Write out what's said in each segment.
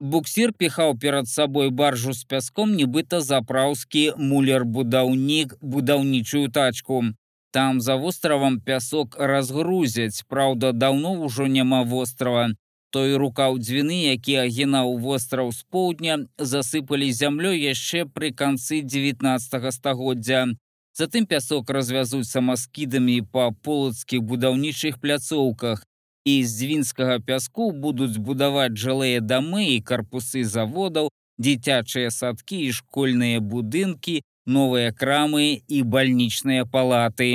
Буксір піхаў перад сабой баржу з пяском, нібыта запраўскі мулер-будаўнік будаўнічую тачку. Там за востравам пясок разгрузяць, праўда, даўно ўжо няма вострава. Той рукаў дзвіны, які агінаў востраў з поўдня, засыпалі зямлёй яшчэ пры канцы 19 стагоддзя. Затым пясок развязуць самаскідамі па полацкіх будаўнічых пляцоўках, і з дзвінскага пяску будуць будаваць жылыя дамы і карпусы заводаў, дзіцячыя садкі і школьныя будынкі, новыя крамы і бальнічныя палаты.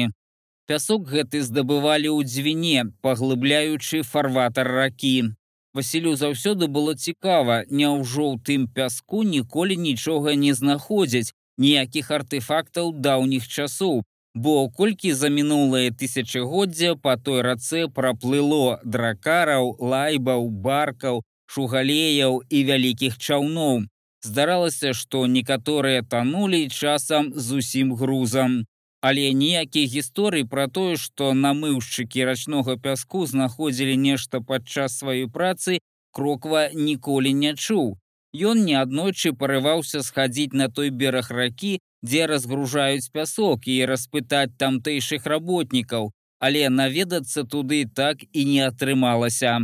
Пясок гэты здабывалі ў дзвіне, паглыбляючы фарватар ракі. Васілю заўсёды было цікава, няўжо ў тым пяску ніколі нічога не знаходзяць, ніякіх артефактаў даўніх часоў, бо колькі за мінулае тысячагоддзя па той рацэ праплыло дракараў, лайбаў, баркаў, шугалеяў і вялікіх чаўноў. Здаралася, што некаторыя танулі часам з усім грузам. Але ніякіх гісторый пра тое, што намыўшчыкі рачнога пяску знаходзілі нешта падчас сваёй працы, кроква ніколі не чуў. Ён неаднойчы парываўся схадзіць на той бераг ракі дзе разгружаюць пясок і распытаць тамтэйшых работнікаў, але наведацца туды так і не атрымалася.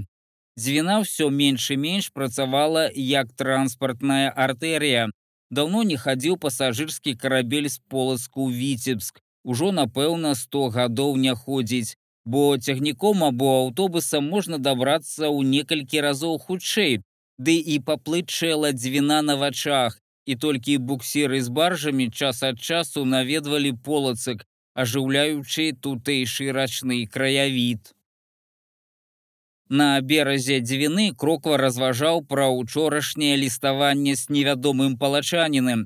Дзвіна ўсё менш і менш працавала як транспартная артэрія. Даўно не хадзіў пасажырскі карабель з полацку віцебск. Ужо, напэўна, 100 гадоў не ходзіць, бо цягніком або аўтобусам можна дабрацца ў некалькі разоў хутчэй, ды і паплытчэла дзвіна на вачах, і толькі буксіры з баржамі час ад часу наведвалі полацак, ажыўляючы тутэйшы рачны краявід. На беразе дзвіны кроква разважаў пра ўчорашняе ліставанне з невядомым палачанінам.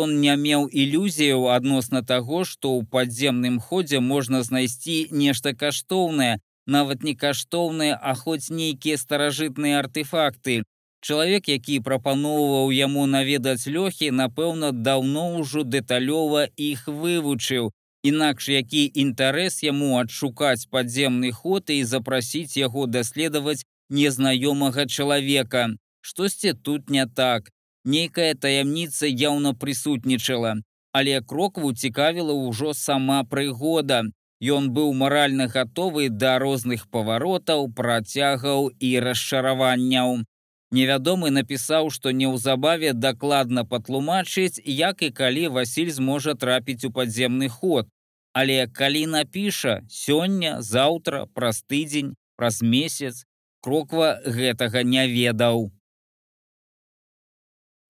Ён не меў ілюзіяў адносна таго, што ў падземным ходзе можна знайсці нешта каштоўнае, нават не каштоўныя, а хоць нейкія старажытныя артефакты, Чалавек, які прапаноўваў яму наведаць лёхі, напэўна, даўно ўжо дэталёва іх вывучыў. Інакш які інтарэс яму адшукаць падземны ход і запрасіць яго даследаваць незнаёмага чалавека. Штосьці тут не так. Нейкая таямніца яўна прысутнічала, але крокву цікавіла ўжо сама прыгода. Ён быў маральна гатовы да розных паваротаў, працягаў і расчараванняў. Невядомы напісаў, што неўзабаве дакладна патлумачыць, як і калі Васіль зможа трапіць у падземны ход. Але калі напіша сёння, заўтра, праз тыдзень, праз месяц, кроква гэтага не ведаў.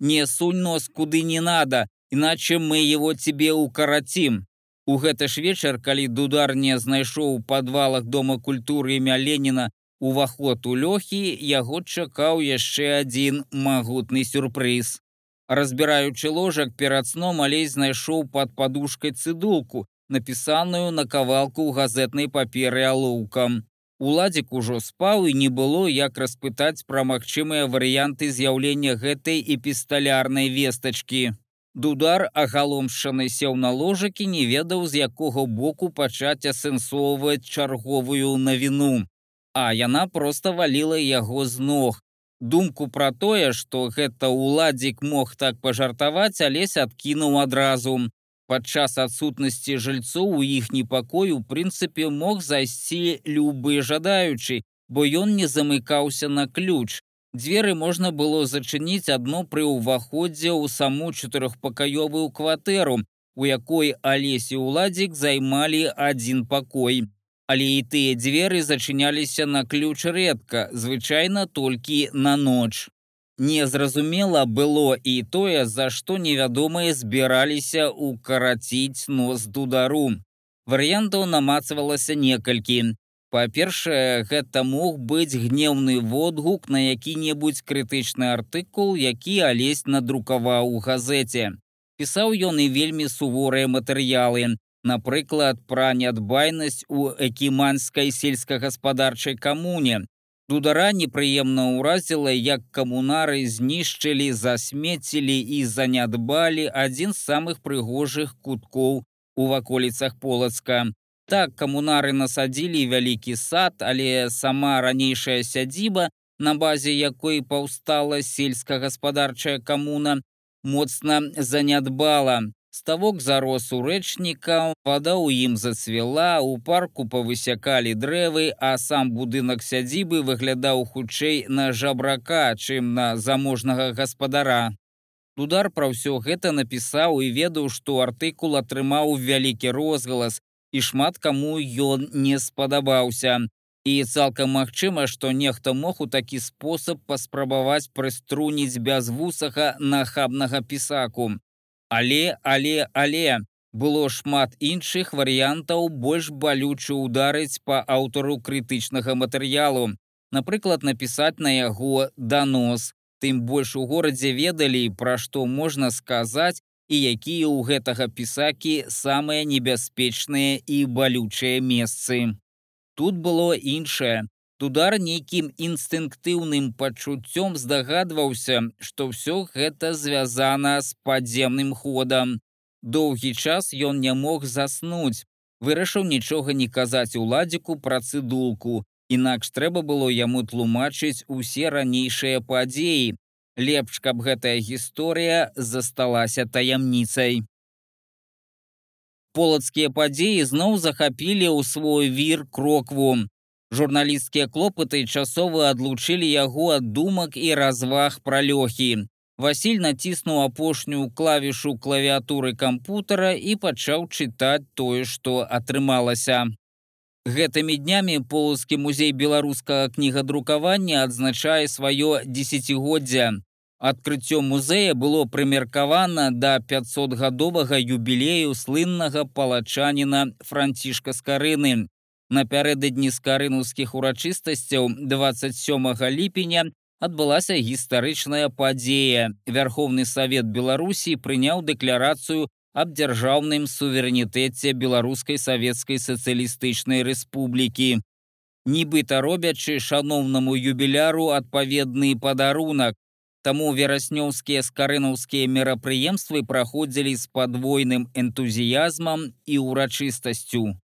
Не сунь нос куды не надо, иначе мы его тебе укоротим. У гэты ж вечар, калі дудар не знайшоў у падвалах дома культуры імя Леніна уваход у лёхі яго чакаў яшчэ адзін магутны сюрпрыз. Разбіраючы ложак перад сном алей знайшоў пад падушкай цыдулку, напісаную на кавалку ў газетнай паперы алоўкам. Уладзік ужо спаў і не было як распытаць пра магчымыя варыянты з'яўлення гэтай эпісталярнай вестачкі. Дудар агаломшаны сеў на ложакі не ведаў, з якога боку пачаць асэнсоўваць чарговую навіну а яна просто валіла яго з ног. Думку пра тое, што гэта ўладзік мог так пажартаваць, алесь адкінуў адразу. Падчас адсутнасці жыльцоў у іхні пакой у прынцыпе мог зайсці любы жадаючы, бо ён не замыкаўся на ключ. Дзверы можна было зачыніць адно пры ўваходзе ў саму чатырохпакаёвую кватэру, у якой алесі ўладзік займалі адзін пакой але і тыя дзверы зачыняліся на ключ рэдка, звычайна толькі на ноч. Незразумела было і тое, за што невядомыя збіраліся укараціць нос дудару. Варыянтаў намацавалася некалькі. Па-першае, гэта мог быць гнеўны водгук на які-небудзь крытычны артыкул, які алесь надрукаваў у газеце. Пісаў ён і вельмі суворыя матэрыялы, напрыклад пра нядбайнасць у экіманскай сельскагаспадарчай камуне. Дудара непрыемна ўразіла, як камунары знішчылі, засмецілі і занядбалі адзін з самых прыгожых куткоў у ваколіцах полацка. Так камунары насадзілі вялікі сад, але сама ранейшая сядзіба на базе якой паўстала сельскагаспадарчая камуна, моцна занядбала. Ставок зарос у рэчніка, вада ў ім зацвела, у парку павысякалі дрэвы, а сам будынак сядзібы выглядаў хутчэй на жабрака, чым на заможнага гаспадара. Дудар пра ўсё гэта напісаў і ведаў, што артыкул атрымаў вялікі розгалас, і шмат каму ён не спадабаўся. І цалкам магчыма, што нехта мог у такі спосаб паспрабаваць прыструніць бязвусага нахабнага пісаку. Але, але, але было шмат іншых варыянтаў больш балючы ударыць па аўтару крытычнага матэрыялу. Напрыклад, напісаць на яго данос. Тым больш у горадзе ведалі, пра што можна сказаць і якія ў гэтага пісакі самыя небяспечныя і балючыя месцы. Тут было іншае. Тудар нейкім інстынктыўным пачуццём здагадваўся, што ўсё гэта звязана з падземным ходам. Доўгі час ён не мог заснуць, вырашыў нічога не казаць уладзіку пра цыдулку, інакш трэба было яму тлумачыць усе ранейшыя падзеі. Лепш, каб гэтая гісторыя засталася таямніцай. Полацкія падзеі зноў захапілі ў свой вір крокву. Журналісцкія клопаты часова адлучылі яго ад думак і разваг пра лёхі. Васіль націснуў апошнюю клавішу клавіатуры кампутара і пачаў чытаць тое, што атрымалася. Гэтымі днямі полацкі музей беларускага кнігадрукавання адзначае сваё дзесяцігоддзя. Адкрыццё музея было прымеркавана да 500гадовага юбілею слыннага палачаніна францішка скарыны. Напярэдадні скарынаўскіх урачыстасцяў 27 ліпеня адбылася гістарычная падзея. Вярховны савет Беларусі прыняў дэкларацыю аб дзяржаўным суверэнітэце беларускай савецкай сацыялістычнай рэспублікі. Нібыта робячы шаноўнаму юбіляру адпаведны падарунак. Таму вераснёўскія скарынаўскія мерапрыемствы праходзілі з падвойным энтузіязмам і ўрачыстасцю.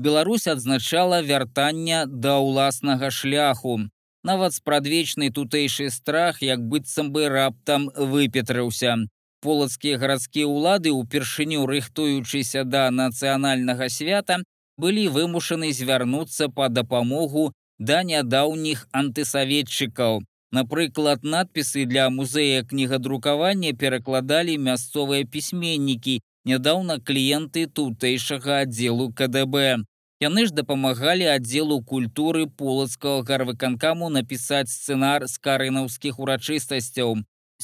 Беларусь адзначала вяртання да ўласнага шляху. Нават спрадвечны тутэйшы страх, як быццам бы раптам выпетрыўся. Полацкія гарадскія ўлады ўпершыню рыхтуючыся да нацыянальнага свята былі вымушаны звярнуцца па дапамогу да нядаўніх антысаветчыкаў. Напрыклад, надпісы для музея кнігадрукавання перакладалі мясцовыя пісьменнікі, нядаўна кліенты тутэйшага аддзелу КДБ. Яны ж дапамагалі аддзелу культуры полацкага гарвыканкаму напісаць сцэнар з карынаўскіх урачыстасцяў.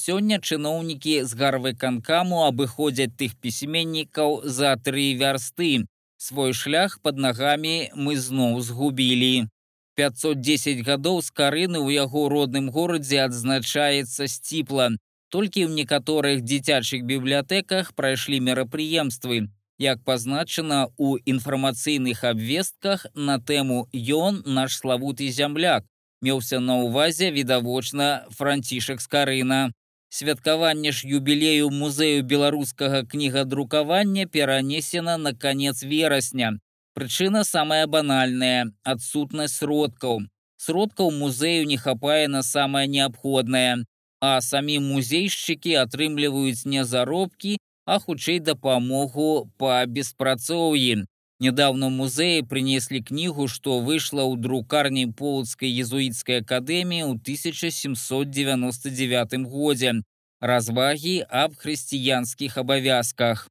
Сёння чыноўнікі з гарвыканкаму абыходзяць тых пісьменнікаў за тры вярсты. Свой шлях пад нагамі мы зноў згубілі. 510 гадоў з карыны ў яго родным горадзе адзначаецца сціпла. Толькі ў некаторых дзіцячых бібліятэках прайшлі мерапрыемствы як пазначана ў інфармацыйных абвестках на тэму ён наш славуты зямляк меўся на ўвазе відавочна францішак скарына. Святкаванне ж юбілею музею беларускага кнігадрукавання перанесена на канец верасня. Прычына самая банальная адсутнасць сродкаў. Сродкаў музею не хапае на самае неабходнае, а самі музейшчыкі атрымліваюць не заробкі, а хутчэй дапамогу па беспрацоўі. Нядаўна музеі прынеслі кнігу, што выйшла ў друкарні полацкай езуіцкай акадэміі ў 1799 годзе развагі аб хрысціянскіх абавязках.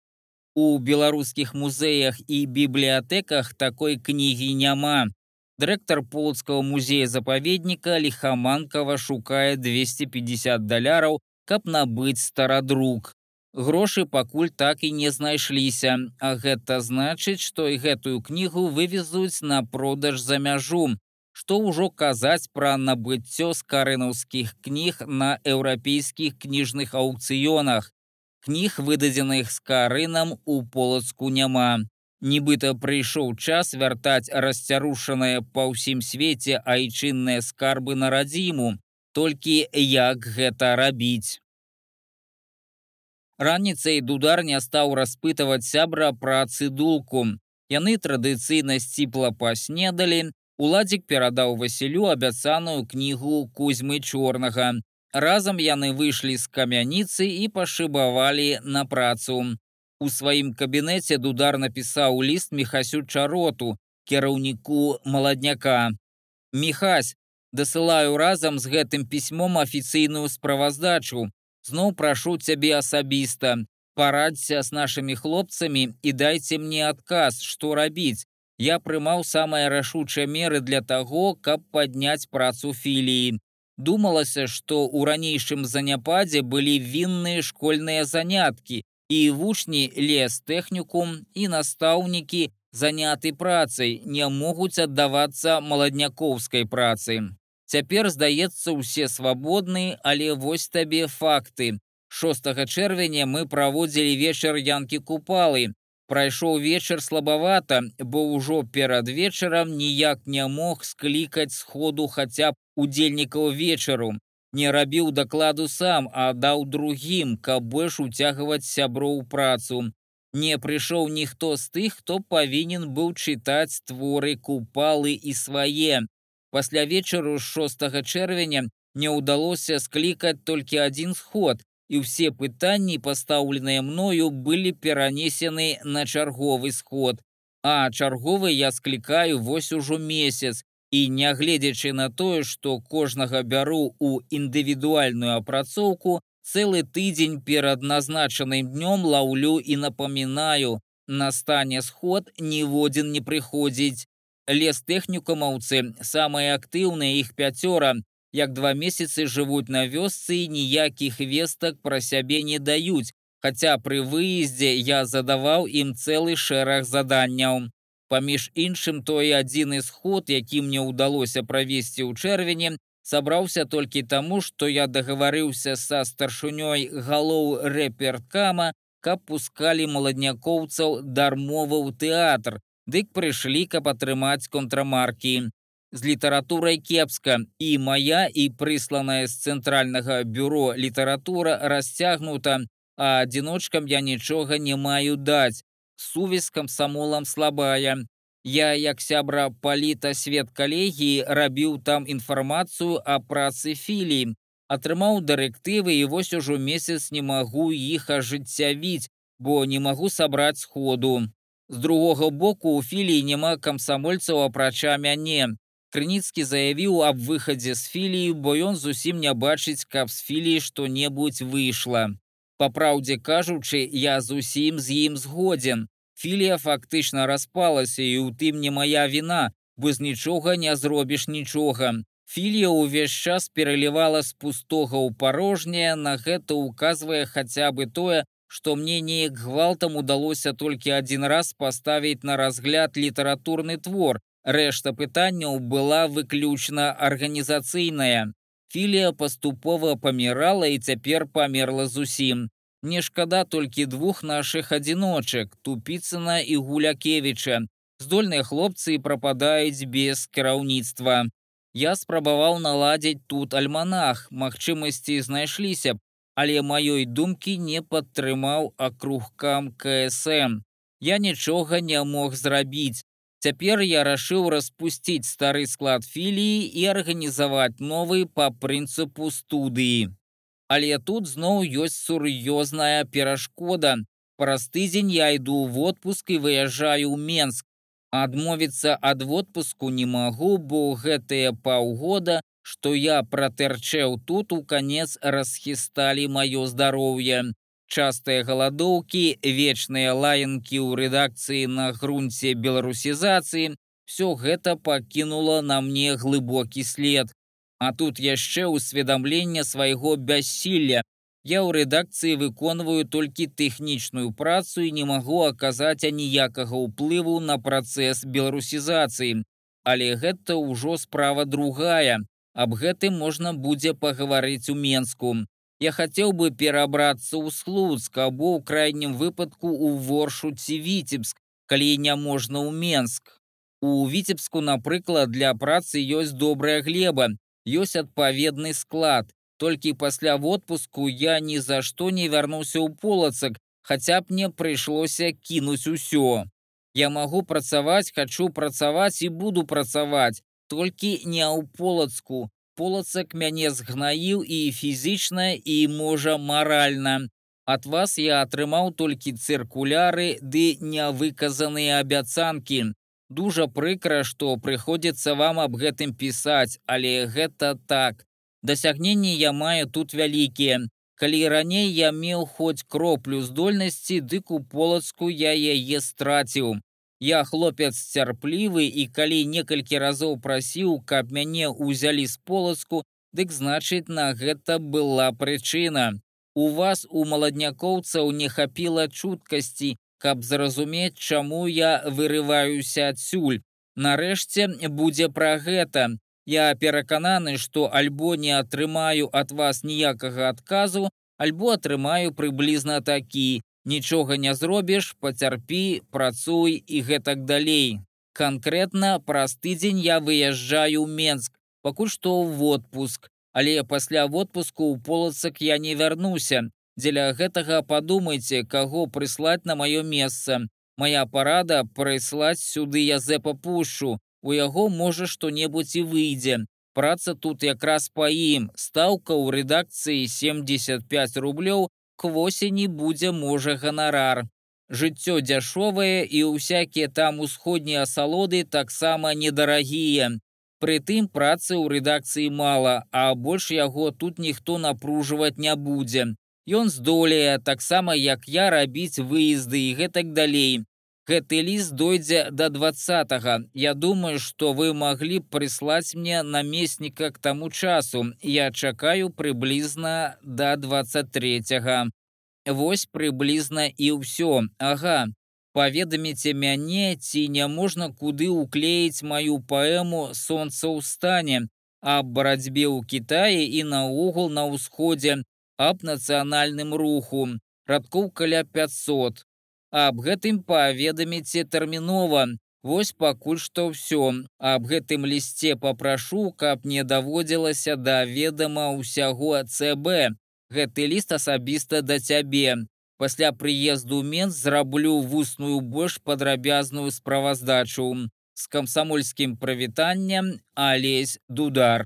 У беларускіх музеях і бібліятэках такой кнігі няма. Дырэктар полацкага музея запаведніка лихаманкава шукае 250 даляраў, каб набыць старадрук. Грошы пакуль так і не знайшліся, а гэта значыць, што і гэтую кнігу вывезуць на продаж за мяжу. Што ўжо казаць пра набыццё скарынаўскіх кніг на еўрапейскіх кніжных аўкцыёнах. Кніг, выдадзеных з карынам у полацку няма. Нібыта прыйшоў час вяртаць расцярушаныя па ўсім свеце айчынныя скарбы на радзіму, толькі як гэта рабіць. Раніцай дудар не стаў распытаваць сябра пра цыдулку. Яны традыцыйна сціпла паснедалі, Уладзік перадаў Васілю абяцаную кнігу кузьмы чорнага. Разам яны выйшлі з камяніцы і пашыбавалі на працу. У сваім кабінеце дудар напісаў ліст мехасю чароту, кіраўніку маладняка. Міхась, дасылаю разам з гэтым пісьмом афіцыйную справаздачу. Зноў прашу цябе асабіста. Парадзься з нашымі хлопцамі і дайце мне адказ, што рабіць я прымаў самыя рашучыя меры для таго, каб падняць працу філіі. Думалася, што ў ранейшым заняпадзе былі вінныя школьныя заняткі, і вучні лес тэхнікум і настаўнікі заняты працай не могуць аддавацца маладнякоўскай працы. Цяпер, здаецца, усе свабодны, але вось табе факты. 6 чэрвеня мы праводзілі вечар янкі купалы, Прайшоў вечар слабавата, бо ўжо перад вечарам ніяк не мог склікаць сходу хаця б удзельнікаў вечару. Не рабіў дакладу сам, а даў другім, каб больш уцягваць сяброў працу. Не прыйшоў ніхто з тых, хто павінен быў чытаць творы купалы і свае. Пасля вечару 6 чэрвеня не ўдалося склікаць толькі адзін сход, і ўсе пытанні, пастаўленыя мною, былі перанесены на чарговы сход. А чарговы я склікаю вось ужо месяц. І нягледзячы на тое, што кожнага бяру ў індывідуальную апрацоўку, цэлы тыдзень перад назначаным днём лаўлю і напамінаю, настане сход ніводзін не прыходзіць. Лес тэхнікумаўцы самыя актыўныя іх пяцёра, як два месяцы жывуць на вёсцы і ніякіх вестак пра сябе не даюць, хаця пры выездзе я задаваў ім цэлы шэраг заданняў. Паміж іншым той адзіны сход, які мне ўдалося правесці ў чэрвені, сабраўся толькі таму, што я дагаварыўся са старшынёй галоў рэперткама, каб пускалі маладнякоўцаў дармова ў тэатр, дык прыйшлі, каб атрымаць контрамаркі з літаратурай кепска і моя і прысланая з цэнтральнага бюро літаратура расцягнута, а адзіночкам я нічога не маю даць. Сувязь камсамолам слабая. Я, як сябра паліта свет калегіі, рабіў там інфармацыю о працы філіі, атрымаў дырэктывы і вось ужо месяц не магу іх ажыццявіць, бо не магу сабраць сходу. З другога боку у філіі няма камсамольцаў апрача мяне. Крыніцкі заявіў аб выхадзе з філіі, бо ён зусім не бачыць, каб з філіі што-небудзь выйшла. Па праўдзе кажучы, я зусім з ім згодзен. Філія фактычна распалася і ў тым не моя віна, бо з нічога не зробіш нічога. Філія ўвесь час пералівала з пустога ў парожняе, на гэта указвае хаця бы тое, што мне неяк гвалтам удалося толькі адзін раз паставіць на разгляд літаратурны твор, Рэшта пытанняў была выключна арганізацыйная. Філія паступова памірала і цяпер памерла зусім. Не шкада толькі двух нашых адзіночак, тупіцына і гулякевіча. Здольныя хлопцы прападаюць без кіраўніцтва. Я спрабаваў наладзіць тут альманах, магчымасці знайшліся б, але маёй думкі не падтрымаў акругкам КСМ. Я нічога не мог зрабіць. Цяпер я рашыў распусціць стары склад філіі і арганізаваць новы па прынцыпу студыі. Але тут зноў ёсць сур'ёзная перашкода. Праз тыдзень я іду в отпуск і выязджаю ў Менск. Адмовіцца ад водпуску не магу, бо гэтыя паўгода, што я пратэрчэў тут у канец расхісталі маё здароўе частыя галадоўкі, вечныя лаянкі ў рэдакцыі на грунце беларусізацыі, все гэта пакінула на мне глыбокі след. А тут яшчэ ўсведамленне свайго бяссілля. Я ў рэдакцыі выконваю толькі тэхнічную працу і не магу аказаць аніякага ўплыву на працэс беларусізацыі. Але гэта ўжо справа другая. Аб гэтым можна будзе пагаварыць у Менску. Я хацеў бы перабрацца ў слуцк або ў крайнім выпадку ў воршу ці віцебск, калі няможна ў Менск. У віцебску, напрыклад, для працы ёсць добрая глеба, ёсць адпаведны склад. Толькі пасля водпуску я ні за што не вярнуўся ў полацак, хаця б мне прыйшлося кінуць усё. Я магу працаваць, хачу працаваць і буду працаваць, толькі не ў полацку. Полацак мяне згнаіў і фізічна і можа маральна. Ад вас я атрымаў толькі цыркуляры ды нявыказаныя абяцанкі. Дужа прыкра, што прыходзіцца вам аб гэтым пісаць, але гэта так. Дасягненні я маю тут вялікія. Калі раней я меў хоць кроплю здольнасці, дык у полацку я яе страціў. Я хлопец цярплівы і калі некалькі разоў прасіў, каб мяне ўзялі з полацку, дык значыць на гэта была прычына. У вас у маладнякоўцаў не хапіла чуткасці, каб зразумець, чаму я вырываюся адсюль. Нарэшце будзе пра гэта. Я перакананы, што альбо не атрымаю ад вас ніякага адказу, альбо атрымаю прыблізна такі. Нічога не зробіш, пацярпі, працуй і гэтак далей. Канкрэтна праз тыдзень я выязджаю ў Менск, пакуль што ў водпуск, але пасля водпуску ў полацак я не вярнуся. Дзеля гэтага падумайце, каго прыслаць на маё месца. Мая парада прыслаць сюды Язэпа пушшу, у яго можа што-небудзь і выйдзе. Праца тут якраз па ім. Стаўка ў рэдакцыі 75 рублёў, к восені будзе можа ганарар. Жыццё дзяшовае і ўсякія там усходнія асалоды таксама недарагія. Прытым працы ў рэдакцыі мала, а больш яго тут ніхто напружваць не будзе. Ён здолее таксама як я рабіць выезды і гэтак далей. Гэты ліст дойдзе до да 20 -го. Я думаю, што вы маглі б прыслаць мне намесніка к таму часу. Я чакаю прыблізна да 23. -го. Вось прыблізна і ўсё. Ага. Паведаміце мяне, ці не можна куды ўклеіць маю паэму сонца ў стане, аб барацьбе ў Кітаі і наогул на ўсходзе, аб нацыянальным руху. Радкоў каля 500 аб гэтым паведаміце тэрмінова. Вось пакуль што ўсё. Аб гэтым лісце папрашу, каб не даводзілася да ведама ўсяго ЦБ. Гэты ліст асабіста да цябе. Пасля прыезду мен зраблю вусную больш падрабязную справаздачу з камсамольскім прывітаннем алесь дудар.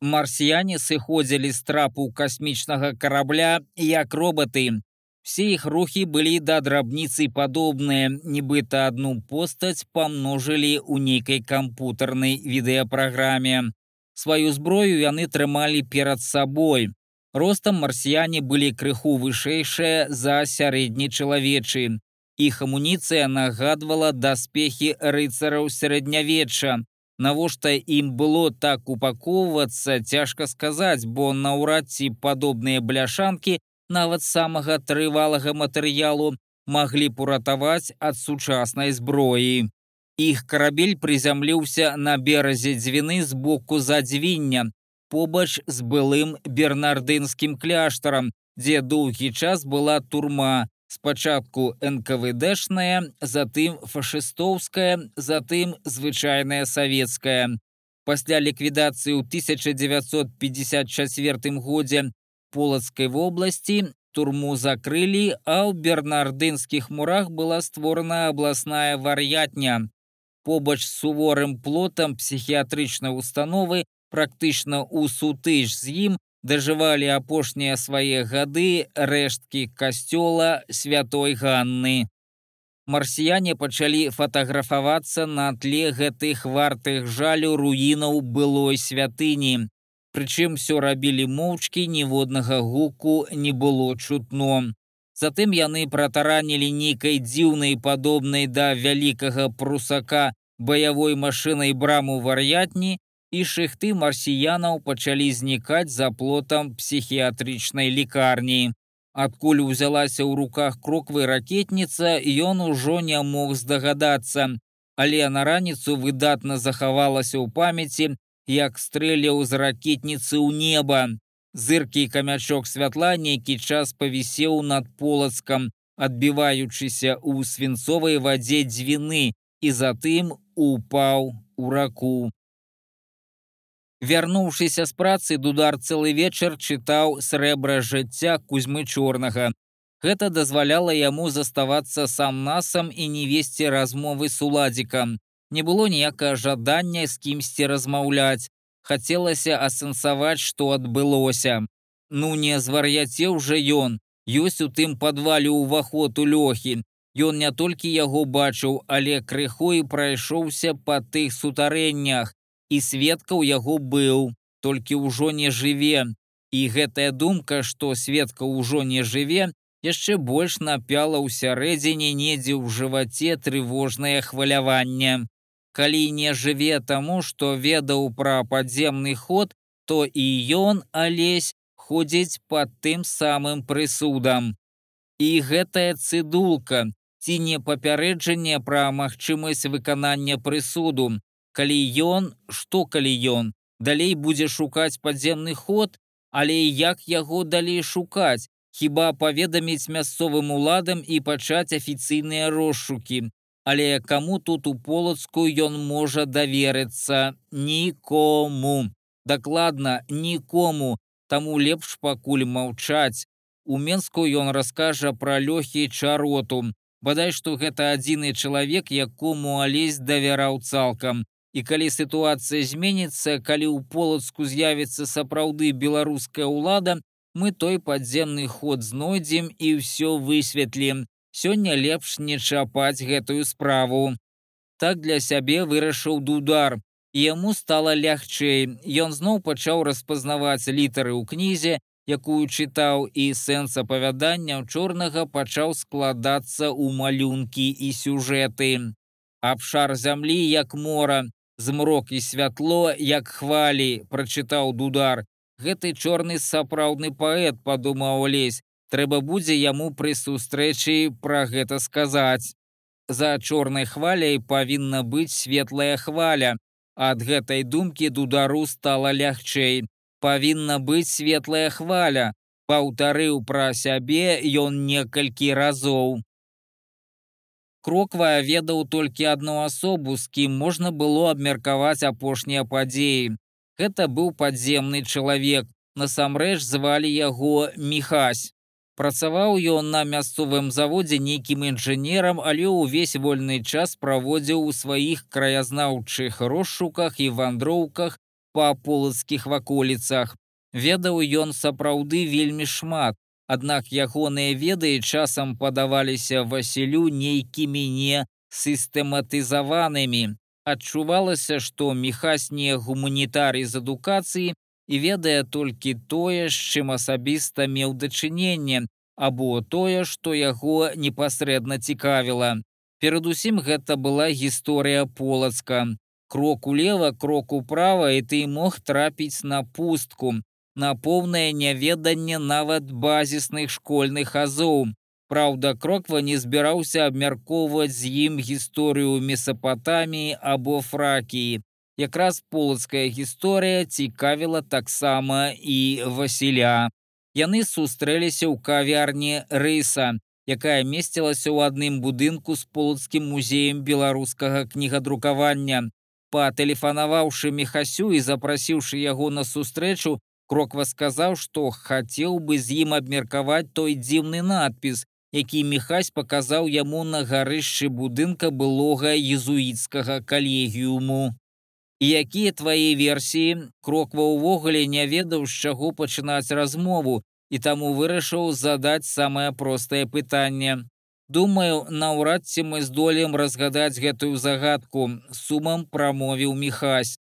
Марсіяне сыходзілі з трапу касмічнага карабля як роботы. Все их рухи были до дробницы подобные, нібыта одну постаць помножили у нейкай кампутарнай відэапраграме. Сваю зброю яны трымалі перад сабой. Ростам марсіяне былі крыху вышэйшыя за сярэдні чалавечы. Іх амуніцыя нагадвала даспехі рыцараў сярэднявечча. Навошта ім было так упакоўвацца, цяжка сказаць, бо наўрад ці падобныя бляшанкі нават самага трывалага матэрыялу маглі б уратаваць ад сучаснай зброі. Іх карабель прызямліўся на беразе дзвіны з боку задзвіння, побач з былым бернардынскім кляштарам, дзе доўгі час была турма, спачатку НКВДшная, затым фашыстоўская, затым звычайная савецкая. Пасля ліквідацыі ў 1954 годзе полацкай вобласці турму закрылі, а ў бернардынскіх мурах была створана абласная вар'ятня. Побач з суворым плотам псіхіятрычнай установы практычна ў сутыж з ім дажывалі апошнія свае гады рэшткі касцёла святой Ганны. Марсіяне пачалі фатаграфавацца на тле гэтых вартых жалю руінаў былой святыні. Прычым все рабілі моўчкі ніводнага гуку не было чутно. Затым яны пратаранілі нейкай дзіўнай падобнай да вялікага прусака баявой машынай браму вар'ятні і шыхты марсіянаў пачалі знікаць за плотам псіхіятрычнай лікарні. Адкуль узялася ў руках кроквы ракетніца, ён ужо не мог здагадацца, але на раніцу выдатна захавалася ў памяці як стрэляў з ракетніцы ў неба. Зыркі камячок святла нейкі час павісеў над полацкам, адбіваючыся ў свінцовай вадзе дзвіны і затым упаў у раку. Вярнуўшыся з працы дудар цэлы вечар чытаў срэбра жыцця кузьмы чорнага. Гэта дазваляла яму заставацца сам насам і не весці размовы з уладзікам. Не было ніякага жадання з кімсьці размаўляць. Хацелася асэнсаваць, што адбылося. Ну не звар'яцеў жа ён. Ёсць у тым падвале ўваход у лёхі. Ён не толькі яго бачыў, але крыху і прайшоўся па тых сутарэннях. І сведка ў яго быў, толькі ўжо не жыве. І гэтая думка, што сведка ўжо не жыве, яшчэ больш напяла ў сярэдзіне недзе ў жываце трывожнае хваляванне. Калі не жыве таму, што ведаў пра падземны ход, то і ён алесь ходзіць пад тым самым прысудам. І гэтая цыдулка ці не папярэджанне пра магчымасць выканання прысуду. Калі ён, што калі ён, далей будзе шукаць падземны ход, але як яго далей шукаць, хіба паведаміць мясцовым уладам і пачаць афіцыйныя розшукі. Але каму тут у полацку ён можа даверыцца нікому. Дакладна нікому, таму лепш пакуль маўчаць. У Менску ён раскажа пра лёгкі чароту. Бадай што гэта адзіны чалавек, якому алесь давяраў цалкам. І калі сітуацыя зменіцца, калі ў полацку з'явіцца сапраўды беларуская ўлада, мы той падземны ход знойдзем і ўсё высветлім. Сёння лепш не чапаць гэтую справу. Так для сябе вырашыў дудар. Яму стала лягчэй. Ён зноў пачаў распазнаваць літары ў кнізе, якую чытаў і сэнс апавядання чорнага пачаў складацца ў малюнкі і сюжэты. Абшар зямлі як мора, змрок і святло як хвалі, прачытаў дудар. Гэты чорны сапраўдны паэт падумаў лезь, трэба будзе яму пры сустрэчы пра гэта сказаць. За чорнай хваляй павінна быць светлая хваля. Ад гэтай думкі дудару стала лягчэй. Павінна быць светлая хваля. Паўтарыў пра сябе ён некалькі разоў. Кроквая ведаў толькі адну асобу, з кім можна было абмеркаваць апошнія падзеі. Гэта быў падземны чалавек. Насамрэч звалі яго Міхась. Працаваў ён на мясцовым заводзе нейкім інжынерам, але ўвесь вольны час праводзіў у сваіх краязнаўчых розшуках і вандроўках па полацкіх ваколіцах. Ведаў ён сапраўды вельмі шмат, аднак ягоныя веды часам падаваліся Васілю нейкімі не сістэматызаванымі. Адчувалася, што міхась не гуманітарый з адукацыі і ведае толькі тое, з чым асабіста меў дачыненне, або тое, што яго непасрэдна цікавіла. Перадусім гэта была гісторыя полацка. Крок улева, крок управа і ты мог трапіць на пустку, на поўнае няведанне нават базісных школьных азоў. Праўда, кроква не збіраўся абмяркоўваць з ім гісторыю месапатаміі або фракіі. Якраз полацкая гісторыя цікавіла таксама і Васіля. Яны сустрэліся ў кавярні рыса, якая месцілася ў адным будынку з полацкім музеем беларускага кнігадрукавання. Патэлефанаваўшы мехасю і запрасіўшы яго на сустрэчу, кроква сказаў, што хацеў бы з ім абмеркаваць той дзіўны надпіс, які мехась паказаў яму на гарышчы будынка былога езуіцкага калегіуму. І якія твае версіі кроква ўвогуле не ведаў, з чаго пачынаць размову і таму вырашыў задаць самае простае пытанне. Думаю, наўрад ці мы здолем разгадаць гэтую загадку, сумам прамовіў мехась.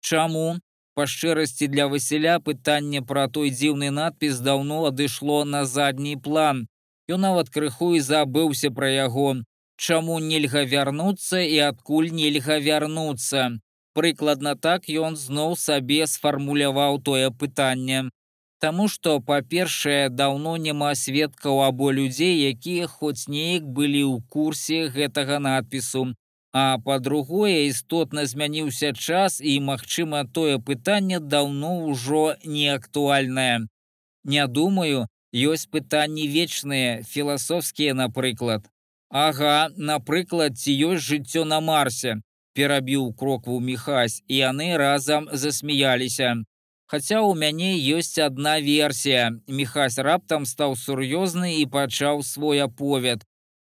Чаму? Па шчырасці для Васіля пытанне пра той дзіўны надпіс даўно адышло на задні план. Ён нават крыху і забыўся пра яго. Чаму нельга вярнуцца і адкуль нельга вярнуцца. Прыкладна так ён зноў сабе сфармуляваў тое пытанне. Таму што, па-першае, даўно няма сведкаў або людзей, якія хоць неяк былі ў курсе гэтага надпісу. А па-другое, істотна змяніўся час і, магчыма, тое пытанне даўно ўжо не актуальнае. Не думаю, ёсць пытанні вечныя філасофскія напрыклад Ага напрыклад ці ёсць жыццё на марсе перабіў крокву мехась і яны разам засмяяліся Хаця ў мяне ёсць адна версія. Міхась раптам стаў сур'ёзны і пачаў свой аповед.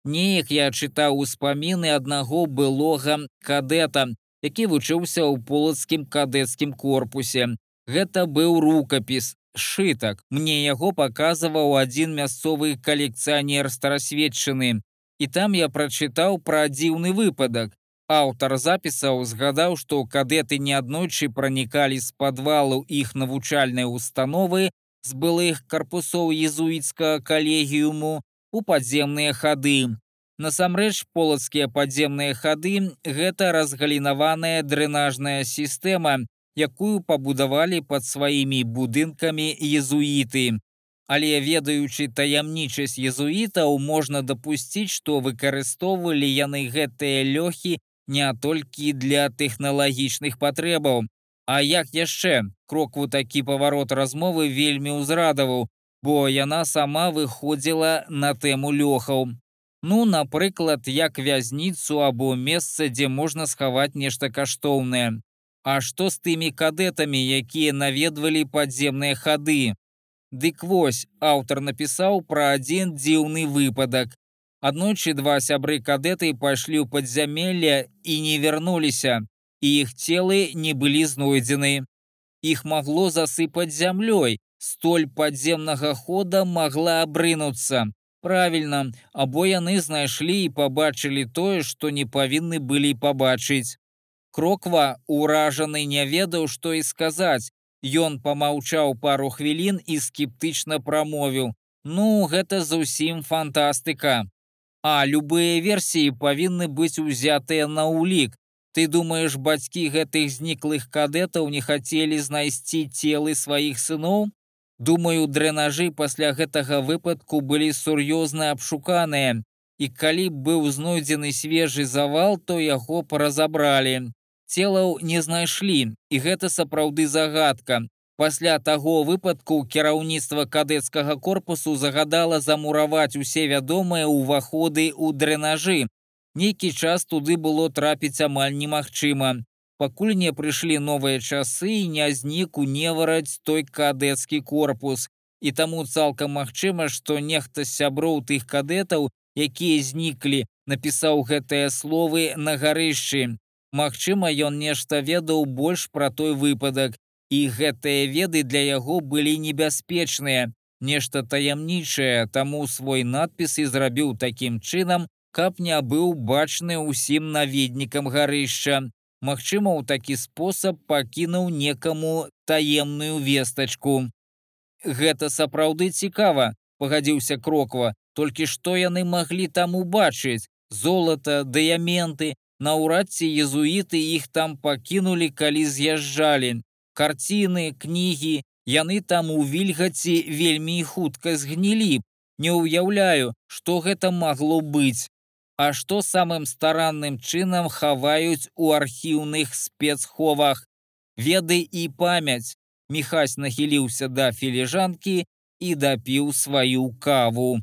Неяк я чытаў успаміны аднаго былога кадэта, які вучыўся ў полацкім кадэцкім корпусе. Гэта быў рукапіс, сшытак. Мне яго паказваў адзін мясцовы калекцыянер старасведчыны. І там я прачытаў пра дзіўны выпадак. Аўтар запісаў згадаў, што кадэты неаднойчы пранікалі з падвалу іх навучальнай установы з былых карпусоў езуіцкага калегіуму у падземныя хады. Насамрэч полацкія падземныя хады гэта разгалінаваная дрэнажная сістэма, якую пабудавалі пад сваімі будынкамі езуіты. Але ведаючы таямнічасць езуітаў можна дапусціць, што выкарыстоўвалі яны гэтыя лёхі не толькі для тэхналагічных патрэбаў. А як яшчэ крокву такі паварот размовы вельмі ўзрадаваў, бо яна сама выходзіла на тэму лёхаў. Ну, напрыклад, як вязніцу або месца, дзе можна схаваць нешта каштоўнае. А што з тымі кадэтамі, якія наведвалі падземныя хады? Дык вось аўтар напісаў пра адзін дзіўны выпадак, Аднойчы два сябры кадэты пайшлі ў падзямелле і не вярнуліся, і іх целы не былі знойдзены. Іх магло засыпаць зямлёй, столь падземнага хода магла абрынуцца. Правільна, або яны знайшлі і пабачылі тое, што не павінны былі пабачыць. Кроква ўражаны не ведаў, што і сказаць. Ён памаўчаў пару хвілін і скептычна прамовіў: « Ну, гэта зусім фантастыка. А любыя версіі павінны быць узятыя на ўлік. Ты думаеш, бацькі гэтых зніклых кадэтаў не хацелі знайсці целы сваіх сыноў? Думаю, дрэнажы пасля гэтага выпадку былі сур'ёзна абшуканыя. І калі б быў знойдзены свежы завал, то яго паразабралі. Целаў не знайшлі, і гэта сапраўды загадка. Пасля таго выпадку кіраўніцтва кадэцкага корпусу загадала замураваць усе вядомыя ўваходы ў дрэнажы. Нейкі час туды было трапіць амаль немагчыма. Пакуль не прыйшлі новыя часы і не знік у невараць той кадэцкі корпус. І таму цалкам магчыма, што нехта з сяброў тых кадэтаў, якія зніклі, напісаў гэтыя словы на гарышчы. Магчыма, ён нешта ведаў больш пра той выпадак, і гэтыя веды для яго былі небяспечныя, нешта таямнічае, таму свой надпіс і зрабіў такім чынам, каб не быў бачны ўсім наведнікам гарышча. Магчыма, у такі спосаб пакінуў некаму таемную вестачку. Гэта сапраўды цікава, пагадзіўся кроква, толькі што яны маглі там убачыць: золата, дыяменты, наўрад ці езуіты іх там пакінулі, калі з'язджалі карціны, кнігі, яны там у вільгаці вельмі хутка згнілі. Не ўяўляю, што гэта магло быць. А што самым старанным чынам хаваюць у архіўных спецховах. Веды і памяць. Міхась нахіліўся да філіжанкі і дапіў сваю каву.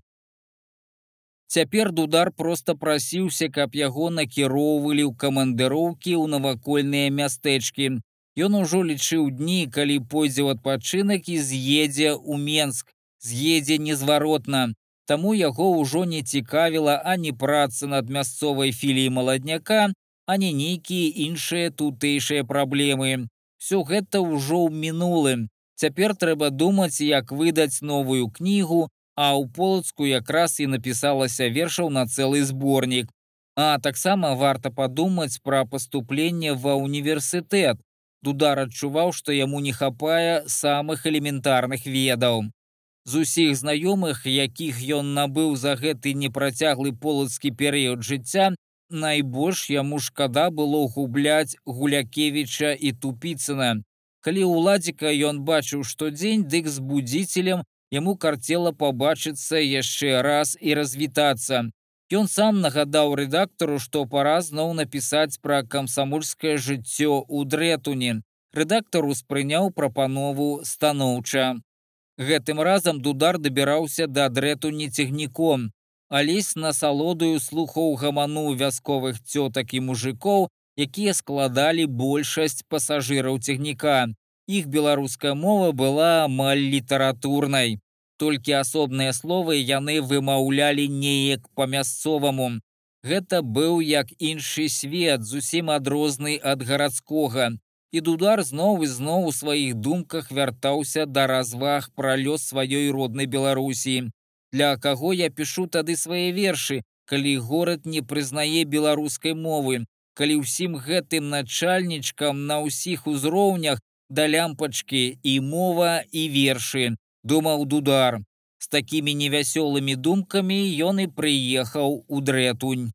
Цяпер дудар проста прасіўся, каб яго накіроўвалі ў камандыроўкі ў навакольныя мястэчкі. Ён ужо лічыў дні, калі пойдзе ў адпачынак і з'едзе ў Менск, з'едзе незваротна. Таму яго ўжо не цікавіла ані праца над мясцовай філіі маладняка, ані нейкія іншыя тутэйшыя праблемы. Всё гэта ўжо ў мінулым. Цяпер трэба думаць, як выдаць новую кнігу, а ў полацку якраз і напісалася вершаў на цэлы зборнік. А таксама варта падумаць пра паступленне ва універсітэт, Дудар адчуваў, што яму не хапае самых элементарных ведаў. З усіх знаёмых, якіх ён набыў за гэты непрацяглы полацкі перыяд жыцця, найбольш яму шкада было губляць гулякевіча і тупіцына. Калі ўладзіка ён бачыў штодзень, дык з будзіцелем яму карцела пабачыцца яшчэ раз і развітацца. Ён сам нагадаў рэдактару, што пара зноў напісаць пра камсамольскае жыццё ў дрэтуне. Рэдактар успрыняў прапанову станоўча. Гэтым разам дудар дабіраўся да дрэтуні цягніком. Алесь насалодую слухоў гаману вясковых цётак і мужикоў, якія складалі большасць пасажыраў цягніка. Іх беларуская мова была амаль літаратурнай. Толькі асобныя словы яны вымаўлялі неяк па-мясцоваму. Гэта быў як іншы свет, зусім адрозны ад гарадскога. І дудар зноў і зноў у сваіх думках вяртаўся да разваг пра лёс сваёй роднай Беларусі. Для каго я пішу тады свае вершы, калі горад не прызнае беларускай мовы, калі ўсім гэтым начальнічкам на ўсіх узроўнях да лямпачкі і мова і вершы, думаў дудар. З такімі невясёлымі думкамі ён і прыехаў у дрэтунь.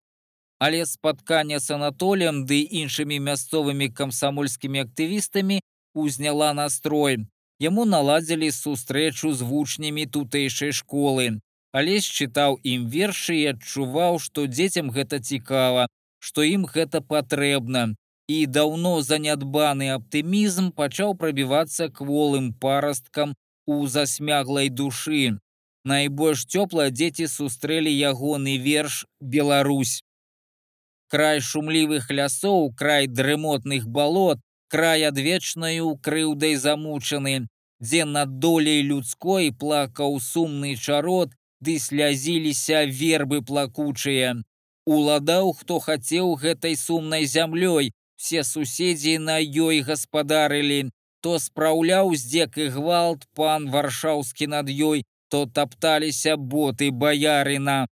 Але спатканне з Анатолем ды іншымі мясцовымі камсамольскімі актывістамі узняла настрой. Яму наладзілі сустрэчу з вучнямі тутэйшай школы. Алесь чытаў ім вершы і адчуваў, што дзецям гэта цікава, што ім гэта патрэбна і даўно занядбаны аптымізм пачаў прабівацца кволым парасткам у засмяглай душы. Найбольш цёпла дзеці сустрэлі ягоны верш Беларусь. Край шумлівых лясоў, край дрымотных балот, край адвечнаю крыўдай замучаны, дзе над долей людской плакаў сумны чарод, ды слязіліся вербы плакучыя. Уладаў, хто хацеў гэтай сумнай зямлёй, все суседзі на ёй гаспадарылі, то спраўляў здзек і гвалт пан варшаўскі над ёй, то тапталіся боты баярына.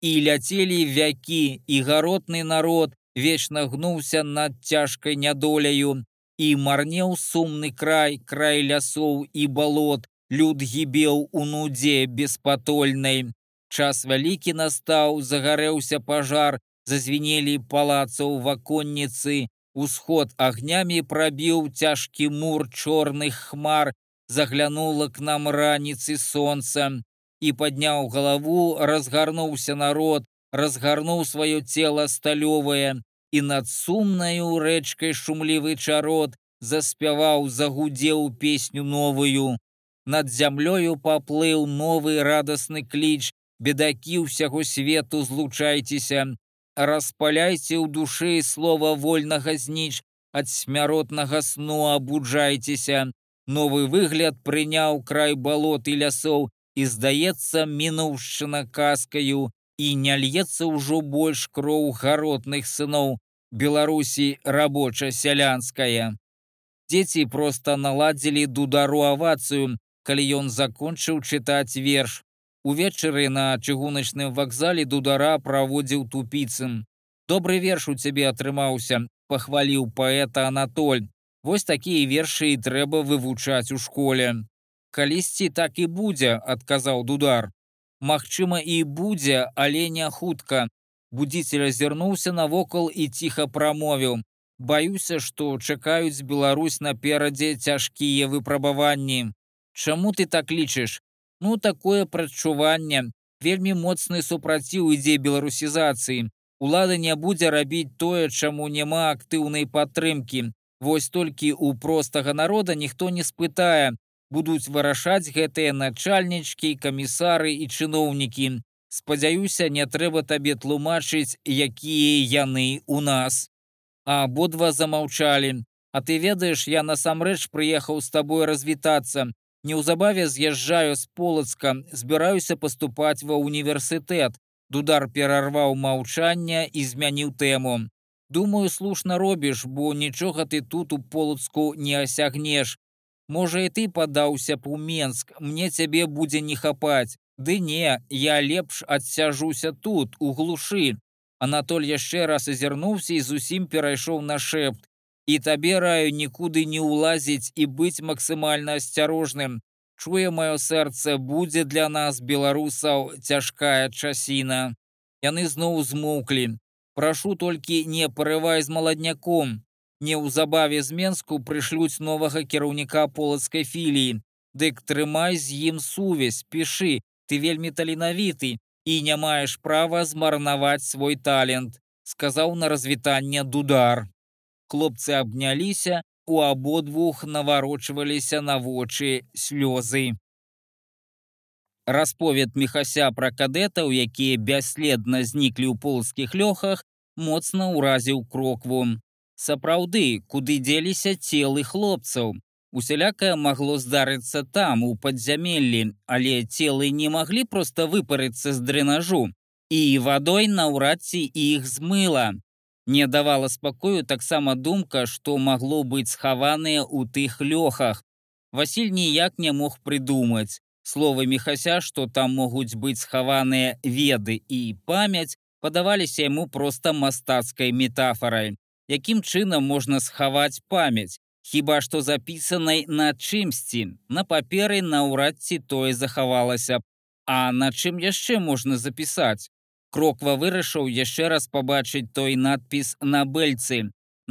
І ляцелі вякі, і гаротны народ вечна гнуўся над цяжкай нядоляю, і марнеў сумны край, край лясоў і балот, люд гібеў у нудзе беспатольнай. Час вялікі настаў, загарэўся пажар, зазвенелі палацаў ваконніцы, Усход агнямі прабіў цяжкі мур чорных хмар, заглянула к нам раніцы сонца. І падняў галаву, разгарнуўся народ, разгарнуў сваё цело сталёвае. І над сумнаю рэчкай шумлівы чарод заспяваў, загудзеў песню новую. Над зямлёю паплыў новы радасны кліч, бедакі ўсяго свету злучайцеся, распаляйце ў душы слова вольнага зніч, ад смяротнага сну абуджайцеся. Новы выгляд прыняў край балот і лясоў і, здаецца, мінуўшчына каскаю, і не льецца ўжо больш кроў гаротных сыноў Беларусі рабоча-сялянская. Дзеці проста наладзілі дудару авацыю, калі ён закончыў чытаць верш. Увечары на чыгуначным вакзале дудара праводзіў тупіцым. Добры верш у цябе атрымаўся, пахваліў паэта Анатоль. Вось такія вершы і трэба вывучаць у школе. Калісьці так і будзе, адказаў дудар. Магчыма, і будзе, але не хутка. Будзіцель азірнуўся навокал і ціха прамовіў. Баюся, што чакаюць Беларусь наперадзе цяжкія выпрабаванні. Чаму ты так лічыш? Ну такое прадчуванне. Вельмі моцны супраціў ідзе беларусізацыі. Улада не будзе рабіць тое, чаму няма актыўнай падтрымкі. Вось толькі у простага народа ніхто не спытае, будуць вырашаць гэтыя начальнічкі, камісары і чыноўнікі. Спадзяюся, не трэба табе тлумачыць, якія яны у нас. А абодва замаўчалі. А ты ведаеш, я насамрэч прыехаў з табой развітацца. Неўзабаве з'язджаю з полацка, збіраюся паступаць ва універсітэт. Дудар перарваў маўчання і змяніў тэму. Думаю, слушна робіш, бо нічога ты тут у полацку не асягнеш. Можа, і ты падаўся б у Менск, мне цябе будзе не хапаць. Ды не, я лепш адсяжуся тут, у глушы. Анатоль яшчэ раз азірнуўся і зусім перайшоў на шэпт. І табе раю нікуды не ўлазіць і быць максімальна асцярожным. Чуе маё сэрца, будзе для нас беларусаў цяжкая часіна. Яны зноў змоўклі. Прашу толькі не парывай з маладняком. Неўзабаве з Менску прышлюць новага кіраўніка полацкай філіі. Дык трымай з ім сувязь, пішы, ты вельмі таленавіты і не маеш права змарнаваць свой талент, сказаў на развітанне дудар хлопцы абняліся, у абодвух наварочваліся на вочы слёзы. Расповед мехася пра кадэтаў, якія бясследна зніклі ў полскіх лёхах, моцна ўразіў крокву. Сапраўды, куды дзеліся целы хлопцаў. Усялякае магло здарыцца там, у падзямеллі, але целы не маглі проста выпарыцца з дрэнажу, і вадой наўрад ці іх змыла. Не давала спакою таксама думка, што магло быць схаваныя ў тых лёхах. Васіль ніяк не мог прыдумаць. Словы мехася, што там могуць быць схаваныя веды і памяць, падаваліся яму проста мастацкай метафорай. Якім чынам можна схаваць памяць? хіба што запісанай на чымсьці на паперы наўрад ці тое захавалася а на чым яшчэ можна запісаць кроква вырашыў яшчэ раз пабачыць той надпіс на бэльцы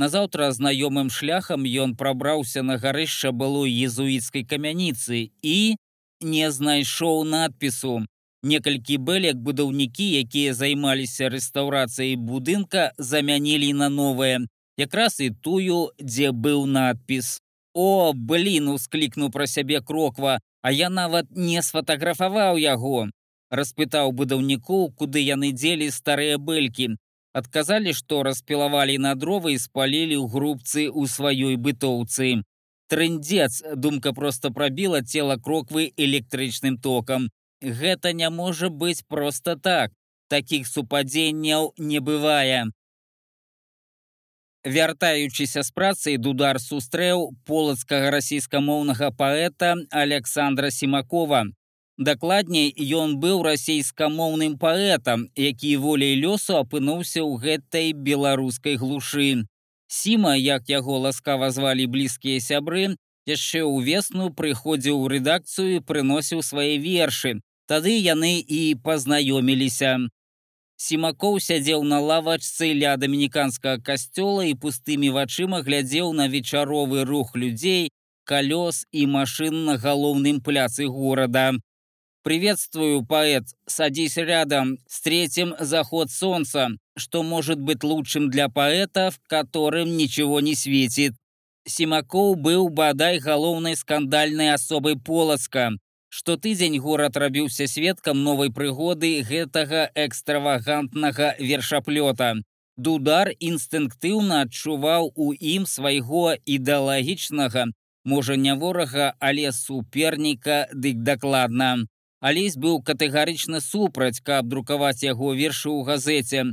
назаўтра знаёмым шляхам ён прабраўся на гарышча былой езуіцкай камяніцы і не знайшоў надпісу некалькі бэлек будаўнікі якія займаліся рэстаўрацыяй будынка замянілі на новае якраз і тую, дзе быў надпіс. О, блін, усклікнуў пра сябе кроква, а я нават не сфатаграфаваў яго. Распытаў будаўнікоў, куды яны дзелі старыя бэлькі. Адказалі, што распілавалі на дровы і спалілі ў грубцы ў сваёй бытоўцы. Трындзец, думка проста прабіла цела кроквы электрычным токам. Гэта не можа быць проста так. Такіх супадзенняў не бывае. Вяртаючыся з працы дудар сустрэў полацкага расійскамоўнага паэта Александра Семакова. Дакладней, ён быў расійскамоўным паэтам, які волей лёсу апынуўся ў гэтай беларускай глушы. Сіма, як яго ласкава звалі блізкія сябры, яшчэ ўвесну прыходзіў у рэдакцыю і прыносіў свае вершы. Тады яны і пазнаёміліся. Сімакоў сядзеў на лавачцы ля дамініканскага касцёла і пустымі вачыма глядзеў на вечаровы рух людзей, колёс і машын на галоўным пляцы горада. «Приветствую, поэт, садись рядом, встретим заход солнца, что может быть лучшим для поэта, в котором ничего не светит». Сімакоў быў бадай галоўнай скандальнай асобай полацка, Штотыдзень горад рабіўся сведкам новай прыгоды гэтага экстравагантнага вершаплёта. Дудар інстынктыўна адчуваў у ім свайго ідэалагічнага, можа не ворага, але суперніка дык дакладна. Алесь быў катэгарычна супраць, каб друкаваць яго вершы ў газеце.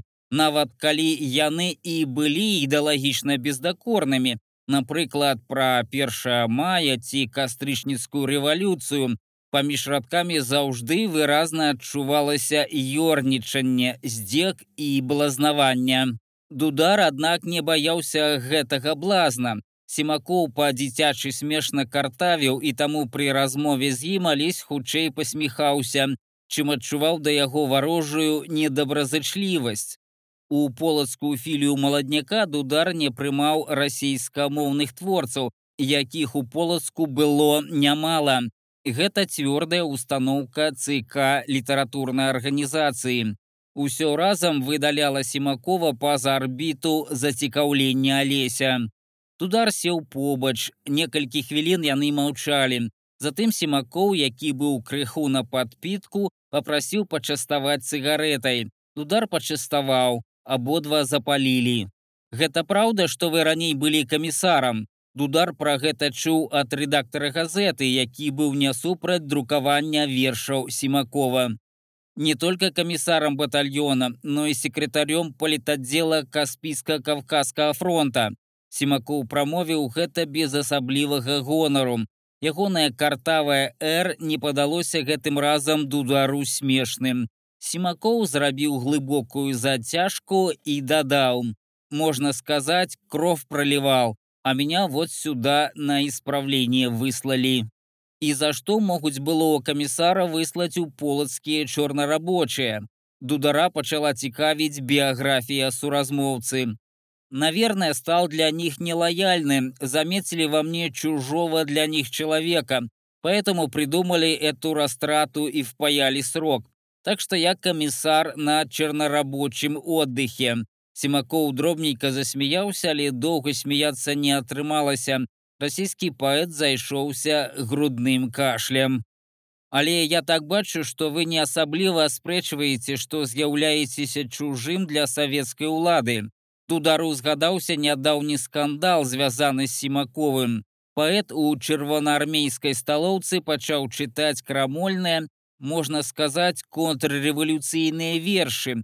Нават калі яны і былі ідэалагічна бездакорнымі, напрыклад, пра 1 мая ці кастрычніцкую рэвалюцыю, паміж радкамі заўжды выразна адчувалася ёрнічанне, здзек і блазнавання. Дудар, аднак не баяўся гэтага блазна. Семакоў па-дзіцячы смешна картавіў і таму пры размове з ім алесь хутчэй пасміхаўся, чым адчуваў да яго варожую недобразычлівасць. У полацкую філію маладняка дудар не прымаў расійскамоўных творцаў, якіх у полацку было нямала. Гэта цвёрдая установка ЦК літаратурнай арганізацыі. Усё разам выдаляла Семакова па-за арбіту зацікаўлення Алеся. Тудар сеў побач, некалькі хвілін яны маўчалі. Затым Семакоў, які быў крыху на падпітку, папрасіў пачаставаць цыгаретай. Тудар пачаставаў, абодва запалілі. Гэта праўда, што вы раней былі камісарам, Дудар пра гэта чуў ад рэдактара газеты, які быў не супраць друкавання вершаў Сімакова. Не только камісарам батальёна, но і секретарём палітаддзела каспійска кавказскага фронта. Сімакоў прамовіў гэта без асаблівага гонару. Ягоная картавая Р не падалося гэтым разам дудару смешным. Сімакоў зрабіў глыбокую зацяжку і дадаў: Можна сказаць, кров проліваў а меня вот сюда на исправление выслали. И за что могуць было камісара выслаць у полацкія чорнарабочыя. Дудара пачала цікавіць біяграфія суразмоўцы. Наверное, стал для них нелояльным, заметили во мне чужого для них человека, поэтому придумали эту растрату и впаяли срок. Так что я комиссар на чернорабочем отдыхе. Сімакоў дробненька засмяяўся, але доўга смяяцца не атрымалася. Расійскі паэт зайшоўся грудным кашлем. Але я так бачу, што вы не асабліва аспрэчваеце, што з'яўляецеся чужым для савецкай улады. Тудару згадаўся нядаўні скандал, звязаны з сімаковым. паэт у чырвонаармейскай сталоўцы пачаў чытаць крамольныя, можна сказаць, контррэвалюцыйныя вершы.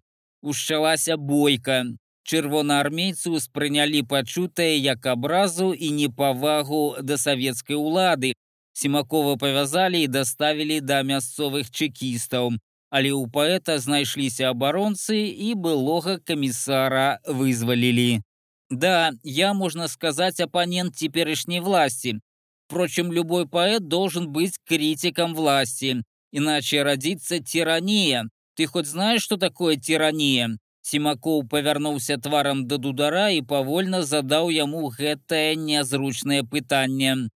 Ушчалася бойка. Чырвонаармейцы ўспрынялі пачутае як абразу і непавагу да савецкай улады. Семакова павязалі і даставілі да мясцовых чекістаў. Але ў паэта знайшліся абаронцы і былога камісара вызвалілі. Да, я, можно сказать, оппонент теперешней власти. Впрочем, любой поэт должен быть критиком власти, иначе родится тирания. Ты хоть знаешь, что такое тирания? Симаков повернулся тваром до Дудара и повольно задал ему гэтае нязручное пытанне.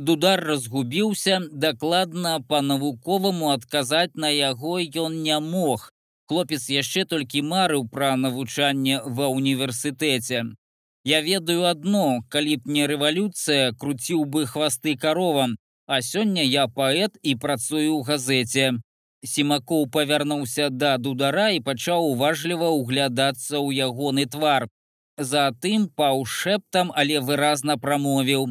Дудар разгубіўся, дакладна па-навуковаму адказаць на яго ён не мог. Хлопец яшчэ толькі марыў пра навучанне ва універсітэце. Я ведаю одно, калі б не рэвалюцыя, круціў бы хвасты каровам, а сёння я паэт і працую ў газеце. Семакоў павярнуўся да дудара і пачаў уважліва ўглядацца ў ягоны твар. Затым паўшэптам, але выразна прамовіў: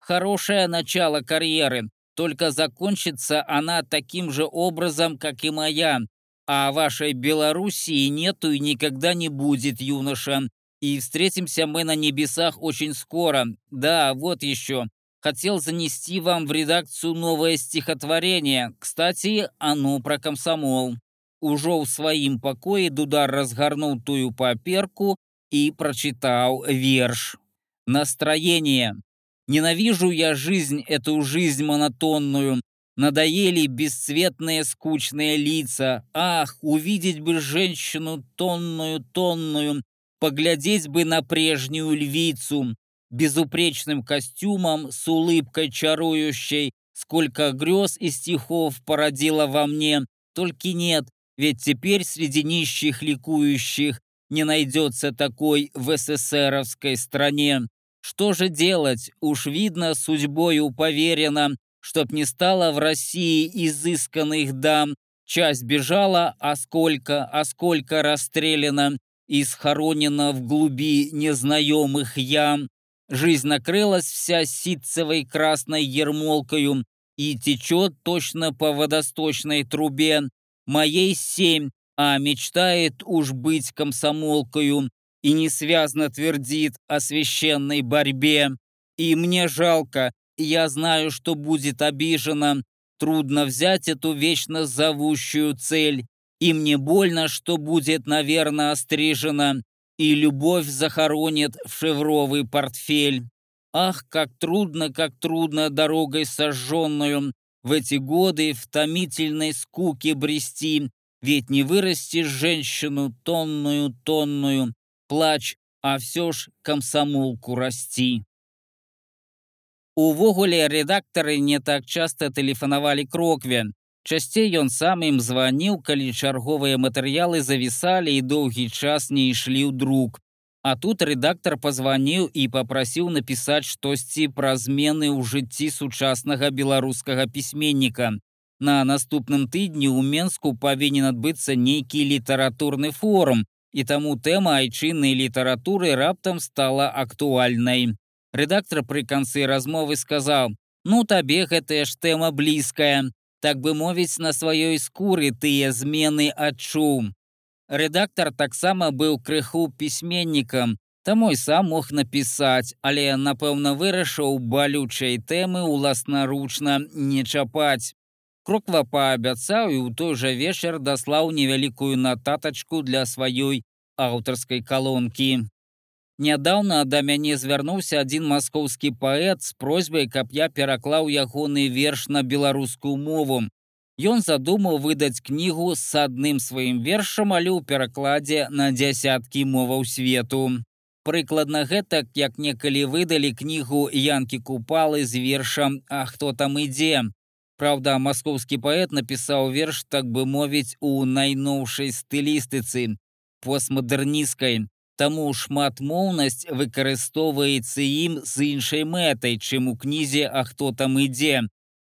Хорошее начало карьеры, только закончится она таким же образом, как и моя. А вашей Белоруссии нету и никогда не будет, юноша. И встретимся мы на небесах очень скоро. Да, вот еще. Хотел занести вам в редакцию новое стихотворение. Кстати, оно про комсомол. Ужо в своим покое Дудар разгорнул тую паперку и прочитал верш. Настроение. Ненавижу я жизнь, эту жизнь монотонную. Надоели бесцветные скучные лица. Ах, увидеть бы женщину тонную, тонную, Поглядеть бы на прежнюю львицу, безупречным костюмом, с улыбкой чарующей, сколько грез и стихов породила во мне, только нет, ведь теперь среди нищих ликующих не найдется такой в СССРовской стране. Что же делать? Уж видно, судьбою поверено, чтоб не стало в России изысканных дам. Часть бежала, а сколько, а сколько расстреляно, и схоронена в глуби незнаемых ям. Жизнь накрылась вся ситцевой красной ермолкою и течет точно по водосточной трубе. Моей семь, а мечтает уж быть комсомолкою и несвязно твердит о священной борьбе. И мне жалко, я знаю, что будет обижена. Трудно взять эту вечно зовущую цель. И мне больно, что будет, наверное, острижена, и любовь захоронит в шевровый портфель. Ах, как трудно, как трудно дорогой сожженную в эти годы в томительной скуке брести, ведь не вырастешь женщину тонную, тонную, плач, а все ж комсомолку расти. Увогуле редакторы не так часто тэлефанавалі крокве. Часцей ён сам ім званіў, калі чарговыя матэрыялы завісалі і доўгі час не ішлі ў друк. А тут рэдактар пазваніў і папрасіў напісаць штосьці пра змены ў жыцці сучаснага беларускага пісьменніка. На наступным тыдні ў Менску павінен адбыцца нейкі літаратурны форум, і таму тэма айчыннай літаратуры раптам стала актуальнай. Рэдактар пры канцы размовы сказаў: « Ну табе гэтая ж тэма блізкая так бы мовіць на сваёй скуры тыя змены адчуў. Рэдактар таксама быў крыху пісьменнікам, таму і сам мог напісаць, але напэўна вырашыў балючай тэмы ўласнаручна не чапаць. Кроква паабяцаў і ў той жа вечар даслаў невялікую нататачку для сваёй аўтарскай калонкі. Нядаўна да мяне звярнуўся адзін маскоўскі паэт з просьбай, каб я пераклаў ягоны верш на беларускую мову. Ён задумаў выдаць кнігу з адным сваім вершам, але ў перакладзе на дзясяткі моваў свету. Прыкладна гэтак, як некалі выдалі кнігу янкі купалы з вершам А хто там ідзе. Праўда, маскоўскі паэт напісаў верш, так бы мовіць, у найноўшай стылістыцы постмадэрністкай. Таму шматмоўнасць выкарыстоўваецца ім з іншай мэтай, чым у кнізе, а хто там ідзе.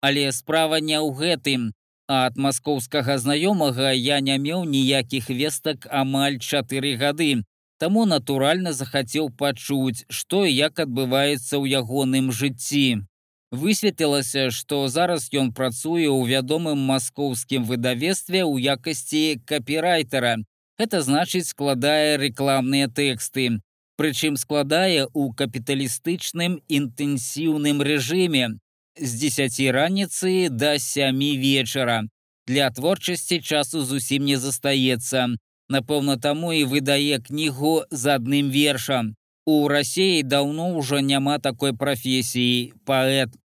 Але справа не ў гэтым. А ад маскоўскага знаёмага я не меў ніякіх вестак амаль чатыры гады. Таму натуральна захацеў пачуць, што і як адбываецца ў ягоным жыцці. Высветлілася, што зараз ён працуе ў вядомым маскоўскім выдавестве ў якасці капірайтера. Гэта значыць складае рэкламныя тэксты. Прычым складае ў капіталістычным інтэнсіўным рэжыме з 10 раніцы да сямі вечара. Для творчасці часу зусім не застаецца. Напэўна, таму і выдае кнігу з адным вершам. У рассіі даўно ўжо няма такой прафесіі паэт.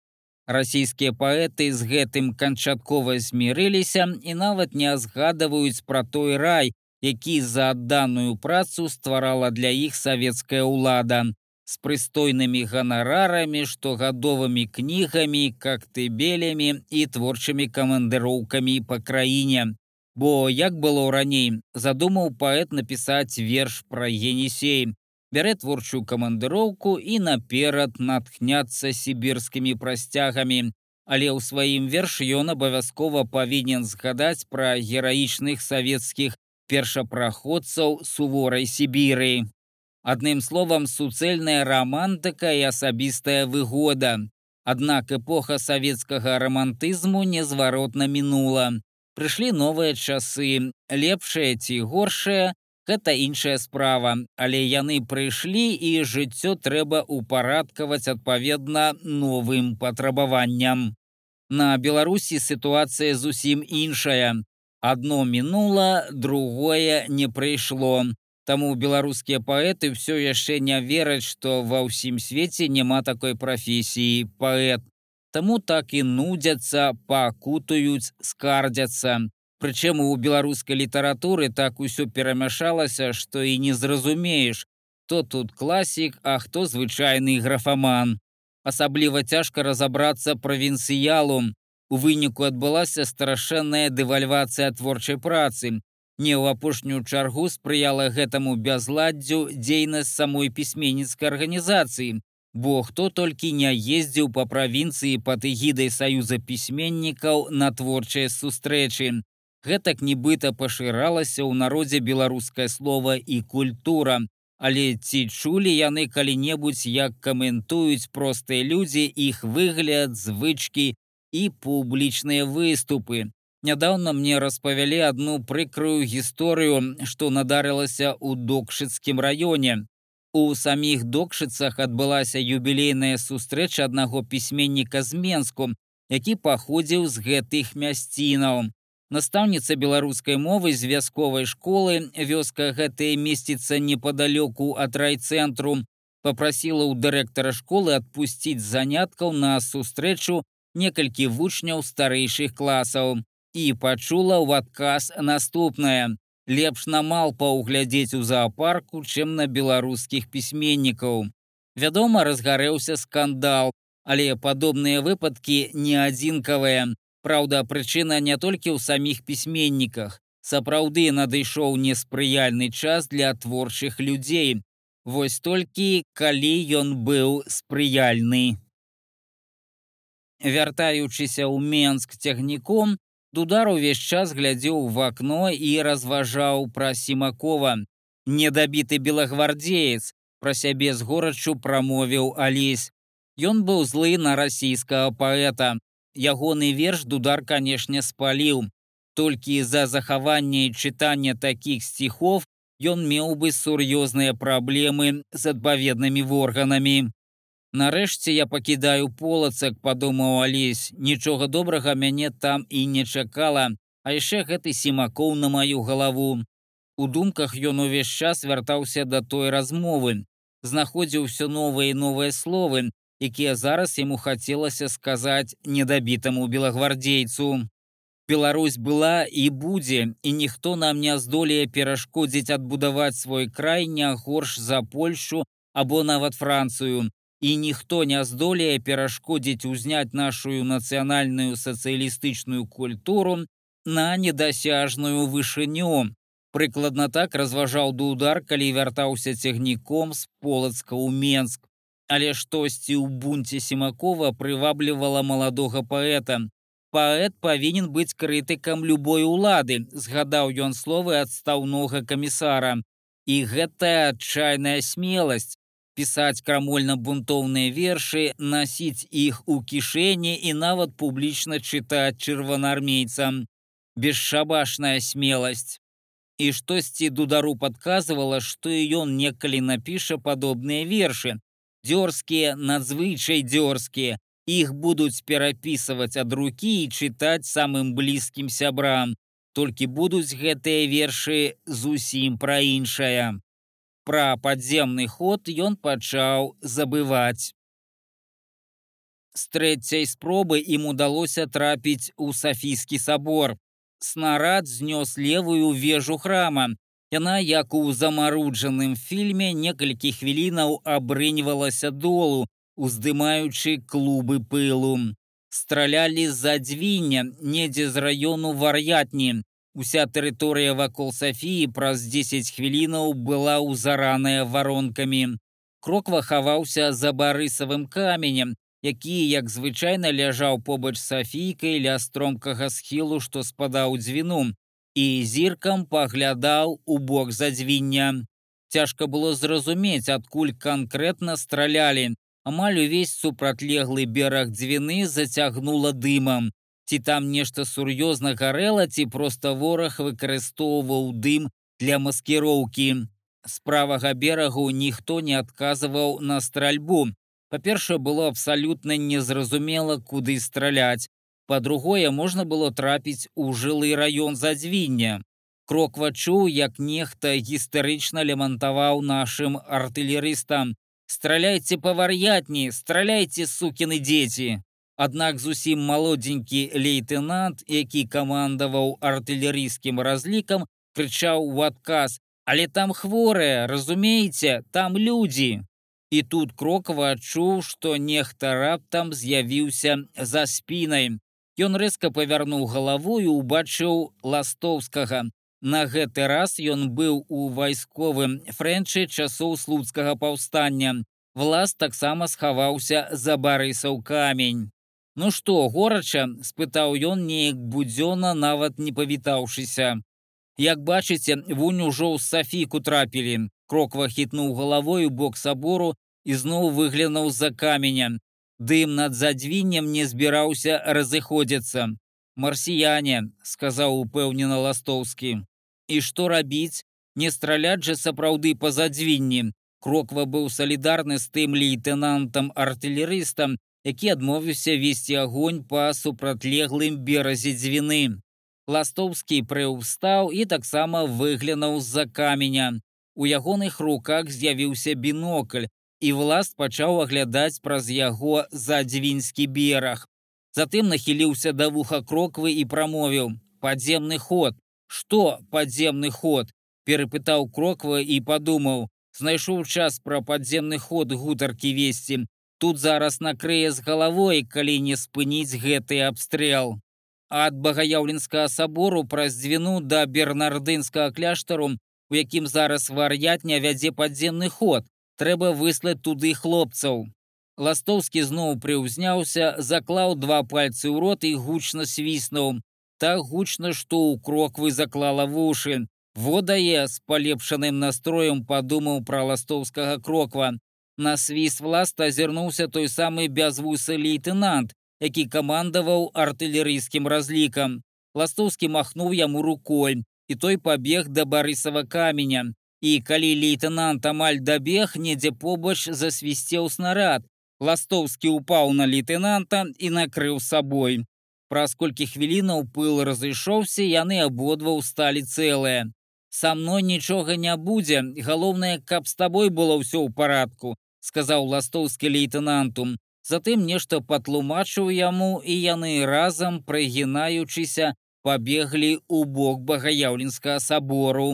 Расійскія паэты з гэтым канчаткова змірыліся і нават не згадваюць пра той рай, які за адданую працу стварала для іх савецкая ўлада з прыстойнымі ганарарамі, штогадовымі кнігамі, кактыбелямі і творчымі камандыроўкамі па краіне. Бо як было раней, задумаў паэт напісаць верш пра генісей, бярэ творчую камандыроўку і наперад натхняцца сібірскімі прасцягамі. Але ў сваім вершы ён абавязкова павінен згадаць пра гераічных савецкіх першапраходцаў суворай Сібіры. Адным словам, суцэльная рамантыка і асабістая выгода. Аднак эпоха савецкага рамантызму незваротна мінула. Прыйшлі новыя часы, лепшыя ці горшыя, гэта іншая справа, але яны прыйшлі і жыццё трэба ўпарадкаваць адпаведна новым патрабаванням. На Беларусі сітуацыя зусім іншая. Адно мінула, другое не прыйшло. Таму беларускія паэты ўсё яшчэ не вераць, што ва ўсім свеце няма такой прафесіі паэт. Таму так і нудзяцца, пакутаюць, скардзяцца. Прычым у беларускай літаратуры так усё перамяшалася, што і не зразумееш, хто тут класік, а хто звычайны графаман. Асабліва цяжка разабрацца правінцыялу, У выніку адбылася страшэнная дэвальвацыя творчай працы. Не ў апошнюю чаргу спрыяла гэтаму бязладдзю дзейнасць самой пісьменніцкай арганізацыі, бо хто толькі не ездзіў па правінцыі пад эгідай саюза пісьменнікаў на творчыя сустрэчы. Гэтак нібыта пашыралася ў народзе беларускае слова і культура. Але ці чулі яны калі-небудзь, як каментуюць простыя людзі іх выгляд, звычкі і публічныя выступы. Нядаўна мне распавялі одну прыкрую гісторыю, што надарылася ў докшыцкім раёне. У саміх докшыцах адбылася юбілейная сустрэча аднаго пісьменніка з Менску, які паходзіў з гэтых мясцінаў. Настаўніца беларускай мовы з вясковай школы вёска гэтая месціцца непадалёку ад райцэнтру, попрасіла ў дырэктара школы адпусціць заняткаў на сустрэчу некалькі вучняў старэйшых класаў і пачула ў адказ наступнае. Лепш на мал паўглядзець у заапарку, чым на беларускіх пісьменнікаў. Вядома, разгарэўся скандал, але падобныя выпадкі не адзінкавыя. Праўда, прычына не толькі ў саміх пісьменніках. Сапраўды надышоў неспрыяльны час для творчых людзей. Вось толькі калі ён быў спрыяльны. Вяртаючыся ў Менск цягніком, дудар увесь час глядзеў в акно і разважаў пра сімакова. Недабіты белагвардзеец пра сябе з горачу прамовіў алесь. Ён быў злы на расійскага паэта. Ягоны верш дудар, канешне, спаліў. Толькі з-за захавання і чытання такіх стихов ён меў бы сур'ёзныя праблемы з адпаведнымі органамі. Нарэшце я пакідаю полацак, падумаў алесь, нічога добрага мяне там і не чакала, а яшчэ гэты сімакоў на маю галаву. У думках ён увесь час вяртаўся да той размовы, знаходзіў усё новыя і новыя словы, якія зараз яму хацелася сказаць недабітаму белагвардзейцу. Беларусь была і будзе, і ніхто нам не здолее перашкодзіць адбудаваць свой край не горш за Польшу або нават Францыю і ніхто не здолее перашкодзіць узняць нашу нацыянальную сацыялістычную культуру на недасяжную вышыню. Прыкладна так разважаў дудар, калі вяртаўся цягніком з полацка ў Менск. Але штосьці ў бунце семакова прываблівала маладога паэта. Паэт павінен быць крытыкам любой улады, згадаў ён словы адстаўнога камісара. І гэтая адчайная смеласць, пісаць крамольна-бунтоўныя вершы, насіць іх у кішэні і нават публічна чытаць чырванаармейцам. Бесшабашная смеласць. І штосьці дудару падказвала, што і ён некалі напіша падобныя вершы. Дзёрзкія, надзвычай дзёрзкія, іх будуць перапісваць ад рукі і чытаць самым блізкім сябрам. Толькі будуць гэтыя вершы зусім пра іншае. Пра падземны ход ён пачаў забываць. З трэцяй спробы ім удалося трапіць у Сафійскі сабор. Снарад знёс левую вежу храма. Яна, як у замаруджаным фільме, некалькі хвілінаў абрыньвалася долу, уздымаючы клубы пылу. Стралялі з-за дзвіння, недзе з раёну вар'ятні. Уся тэрыторыя вакол Сафіі праз 10 хвілінаў была ўзараная варонкамі. Кроква хаваўся за барысавым каменем, які, як звычайна ляжаў побач Сафійкай ля стромкага схілу, што спадаў дзвіну, і зіркам паглядаў у бок задзвіння. Цяжка было зразумець, адкуль канкрэтна стралялі. Амаль увесь супрацьлеглы бераг дзвіны зацягнула дымам ці там нешта сур'ёзна гарэла, ці проста вораг выкарыстоўваў дым для маскіроўкі. З правага берагу ніхто не адказваў на стральбу. Па-першае, было абсалютна незразумела, куды страляць. Па-другое, можна было трапіць у жылы раён задзвіння. Кроква чуў, як нехта гістарычна лямантаваў нашым артылерыстам. Страляйце па вар'ятні, страляйце сукіны дзеці. Аднак зусім малодзенькі лейтенант, які камандаваў артылерійскім разлікам, крычаў у адказ: « Але там хворыя, разумееце, там людзі. І тут крокава адчуў, што нехта раптам з'явіўся за спінай. Ён рэзка павярнуў галаву і убачыў ластоўскага. На гэты раз ён быў у вайсковым фрэнчы часоў слуцкага паўстання. Влас таксама схаваўся за барысаў камень. Ну што, горача, спытаў ён неяк будзёна, нават не павітаўшыся. Як бачыце, вунь ужо ў сафіку трапілі. Кроква хітнуў галавой у бок сабору і зноў выглянуў за каменя. Дым над задзвіннем не збіраўся разыходзіцца. Марсіяне, сказаў упэўнена ластоўскі. І што рабіць? Не страляць жа сапраўды па задзвінні. Кроква быў салідарны з тым лейтенантам артылерыстам, які адмовіўся весці агонь па супрацьлеглым беразе дзвіны. Ластоўскі прыўстаў і таксама выглянуў з-за каменя. У ягоных руках з'явіўся бінокль, і власт пачаў аглядаць праз яго задзвінскі бераг. Затым нахіліўся да вуха кроквы і прамовіў: падземны ход. Што падземны ход? перапытаў кроква і падумаў: знайшоў час пра падземны ход гутаркі весці, тут зараз накрые з галавой, калі не спыніць гэты абстрэл. Ад багаяўленскага сабору праз дзвіну да бернардынскага кляштару, у якім зараз вар'ятня вядзе падземны ход, трэба выслаць туды хлопцаў. Ластоўскі зноў прыўзняўся, заклаў два пальцы ў рот і гучна свіснуў. Так гучна, што ў кроквы заклала вушы. Водае з палепшаным настроем падумаў пра ластоўскага кроква. На свіст власта азірнуўся той самы бязвусы лейтенант, які камандаваў артылерыйскім разлікам. Ластоўскі махнуў яму рукой, і той пабег да барысава каменя. І калі лейтенант амаль дабег, недзе побач засвісцеў снарад. Ластоўскі упаў на лейтенанта і накрыў сабой. Праз колькі хвілінаў пыл разышоўся, яны абодва ўсталі цэлыя. Са мной нічога не будзе, галоўнае, каб з табой было ўсё ў парадку, сказаў ластоўскі лейтенанту. Затым нешта патлумачыў яму і яны разам, прыгінаючыся, пабеглі ў бок багаяўленскага сабору.